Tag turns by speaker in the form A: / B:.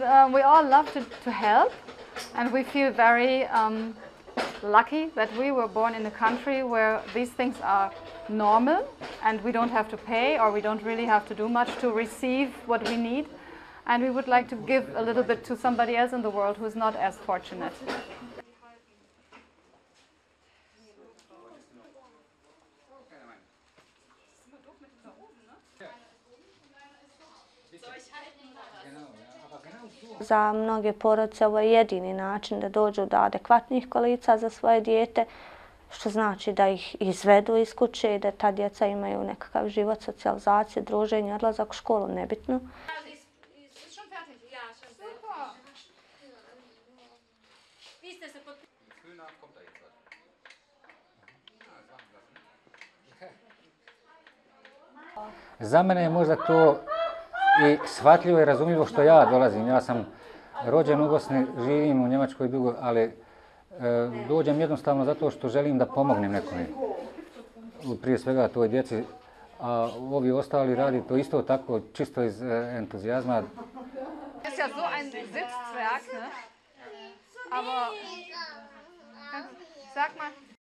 A: Uh, we all love to, to help and we feel very um, lucky that we were born in a country where these things are normal and we don't have to pay or we don't really have to do much to receive what we need. And we would like to give a little bit to somebody else in the world who is not as fortunate.
B: Za mnoge porodice ovo je jedini način da dođu do adekvatnih kolica za svoje dijete, što znači da ih izvedu iz kuće i da ta djeca imaju nekakav život, socijalizaciju, druženje, odlazak u školu, nebitno.
C: Za mene je možda to i shvatljivo i razumljivo što ja dolazim. Ja sam rođen u Bosni, živim u Njemačkoj dugo, ali e, dođem jednostavno zato što želim da pomognem nekome. Prije svega toj djeci, a ovi ostali radi to isto tako, čisto iz e, entuzijazma.
A: Es ja so ein Sitzzwerg, ne? Aber sag mal,